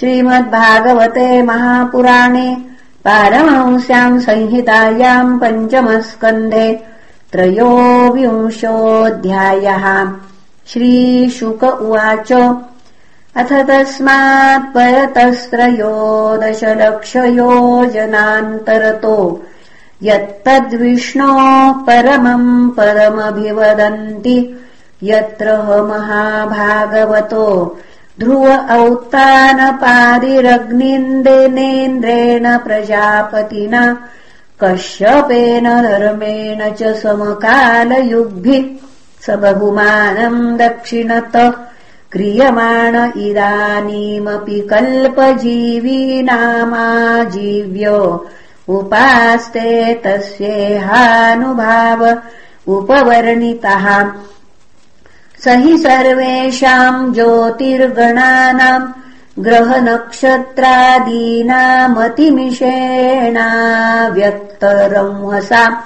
श्रीमद्भागवते महापुराणे पारमंस्याम् संहितायाम् पञ्चमस्कन्धे त्रयोविंशोऽध्यायः। श्रीशुक उवाच अथ तस्मात् परतस्त्रयोदशलक्षयोजनान्तरतो यत्तद्विष्णो परमम् पदमभिवदन्ति यत्र महाभागवतो ध्रुव औत्तानपादिरग्निन्देनेन्द्रेण प्रजापतिना कश्यपेन धर्मेण च समकालयुग्भिः स बहुमानम् दक्षिणत क्रियमाण इदानीमपि कल्पजीवीनामाजीव्य उपास्ते तस्येहानुभाव उपवर्णितः स हि सर्वेषाम् ज्योतिर्गणानाम् ग्रहनक्षत्रादीनामतिमिषेणा व्यक्तरंहसा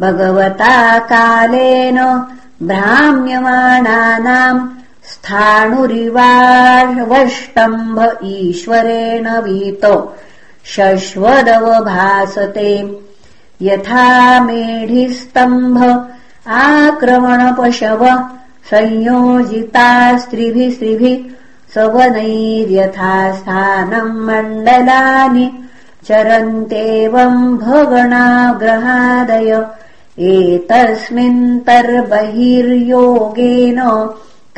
भगवता कालेन भ्राम्यमाणानाम् स्थाणुरिवावष्टम्भ ईश्वरेण वीतो। शश्वदवभासते। यथा मेढिस्तम्भ आक्रमणपशव संयोजितास्त्रिभिः स्त्रिभिः सवनैर्यथा स्थानम् मण्डलानि चरन्त्येवम् भगणाग्रहादय एतस्मिन्तर्बहिर्योगेन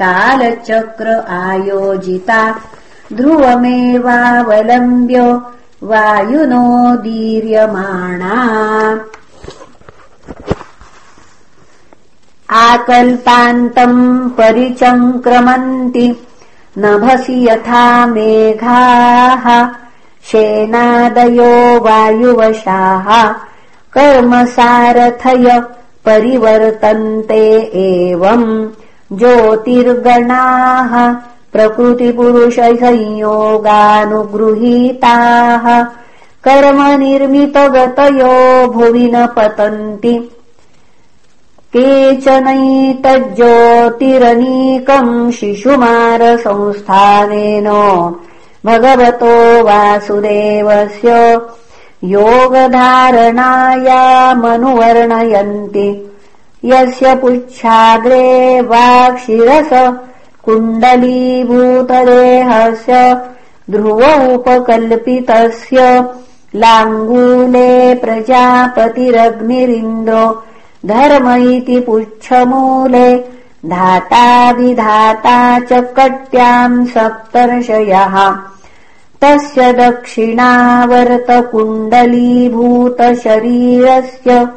कालचक्र आयोजिता ध्रुवमेवावलम्ब्य वायुनोदीर्यमाणा आकल्पान्तम् परिचङ्क्रमन्ति। नभसि यथा मेघाः शेनादयो वायुवशाः। कर्मसारथय परिवर्तन्ते एवम् ज्योतिर्गणाः प्रकृतिपुरुषसंयोगानुगृहीताः। कर्मनिर्मितगतयो भुवि न पतन्ति केचनैतज्ज्योतिरनीकम् शिशुमारसंस्थानेन भगवतो वासुदेवस्य योगधारणायामनुवर्णयन्ति यस्य पुच्छाग्रे वाक्शिरस कुण्डलीभूतदेहस्य ध्रुव उपकल्पितस्य लाङ्गूले प्रजापतिरग्निरिन्द्रो धर्म इति पुच्छमूले धाताविधाता च कट्याम् सप्तर्षयः। तस्य दक्षिणावर्तकुण्डलीभूतशरीरस्य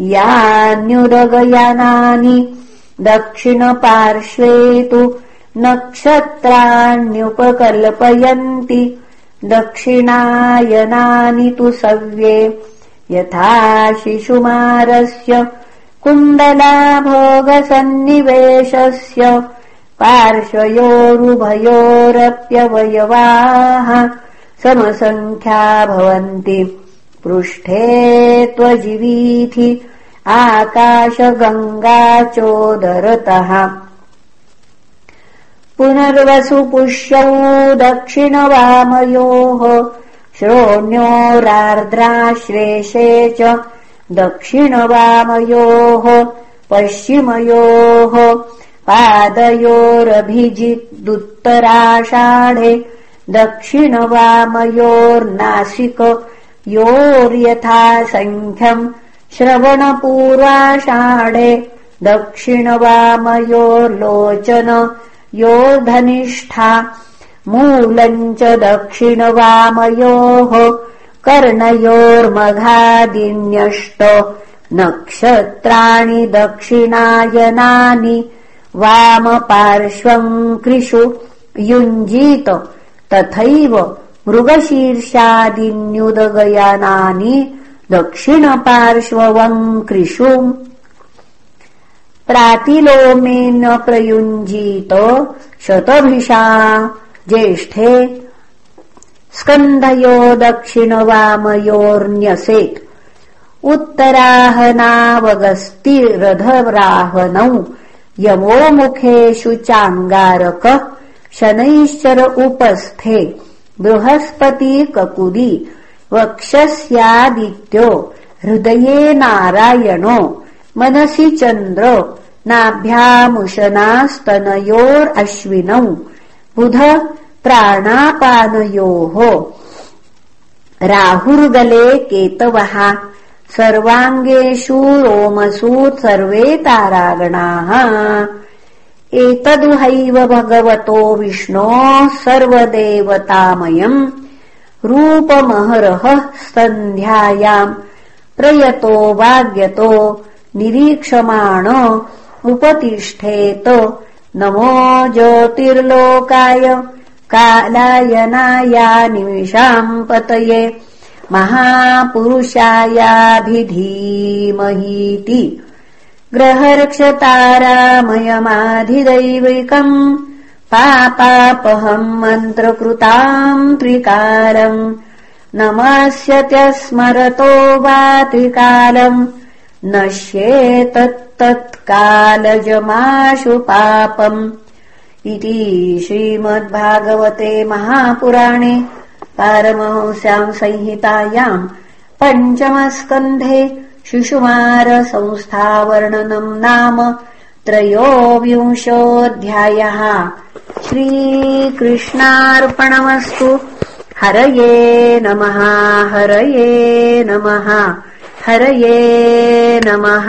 यान्युदगयानानि दक्षिणपार्श्वे तु नक्षत्राण्युपकल्पयन्ति दक्षिणायनानि तु सव्ये यथा शिशुमारस्य कुण्डलाभोगसन्निवेशस्य पार्श्वयोरुभयोरप्यवयवाः समसङ्ख्या भवन्ति। पृष्ठे त्वजिवीथि आकाशगङ्गाचोदरतः। पुनर्वसुपुष्यौ दक्षिणवामयोः श्रोण्योरार्द्राश्लेषे च दक्षिणवामयोः पश्चिमयोः पादयोरभिजिदुत्तराषाढे दक्षिणवामयोर्नासिक योर्यथा सङ्ख्यम् श्रवणपूर्वाषाढे दक्षिणवामयोर्लोचन योर्धनिष्ठा मूलम् च दक्षिणवामयोः कर्णयोर्मघादिन्यष्ट नक्षत्राणि दक्षिणायनानि वामपार्श्वम् कृषु युञ्जीत तथैव मृगशीर्षादिन्युदगयानानि दक्षिणपार्श्ववम् कृषु प्रातिलोमेन प्रयुञ्जीत शतभिषा ज्येष्ठे। स्कन्धयो दक्षिणवामयोर्न्यसेत् उत्तराहनावगस्तिरधराहनौ यमो मुखेषु चाङ्गारक शनैश्चर उपस्थे। बृहस्पति ककुदी वक्षस्यादित्यो हृदये नारायणो मनसि चन्द्र नाभ्यामुशनास्तनयोरश्विनौ बुध प्राणापानयोः। राहुर्गले केतवः। सर्वाङ्गेषु रोमसु सर्वे तारागणाः। एतदुहैव भगवतो विष्णोः सर्वदेवतामयम्। रूपमहरः सन्ध्यायाम्। प्रयतो वाग्यतो निरीक्षमाण उपतिष्ठेत नमो ज्योतिर्लोकाय कालायनाया निमिषाम् पतये महापुरुषायाभिधीमहीति ग्रहर्क्षतारामयमाधिदैविकम् पापापहम् मन्त्रकृताम् त्रिकालम् नमस्यत्यस्मरतो वा त्रिकालम् नश्येतत्तत्कालजमाशु पापम् इति श्रीमद्भागवते महापुराणे पारमहंस्याम् संहितायाम् पञ्चमस्कन्धे शिशुमारसंस्थावर्णनम् नाम त्रयोविंशोऽध्यायः। श्रीकृष्णार्पणमस्तु। हरये नमः हरये नमः हरये नमः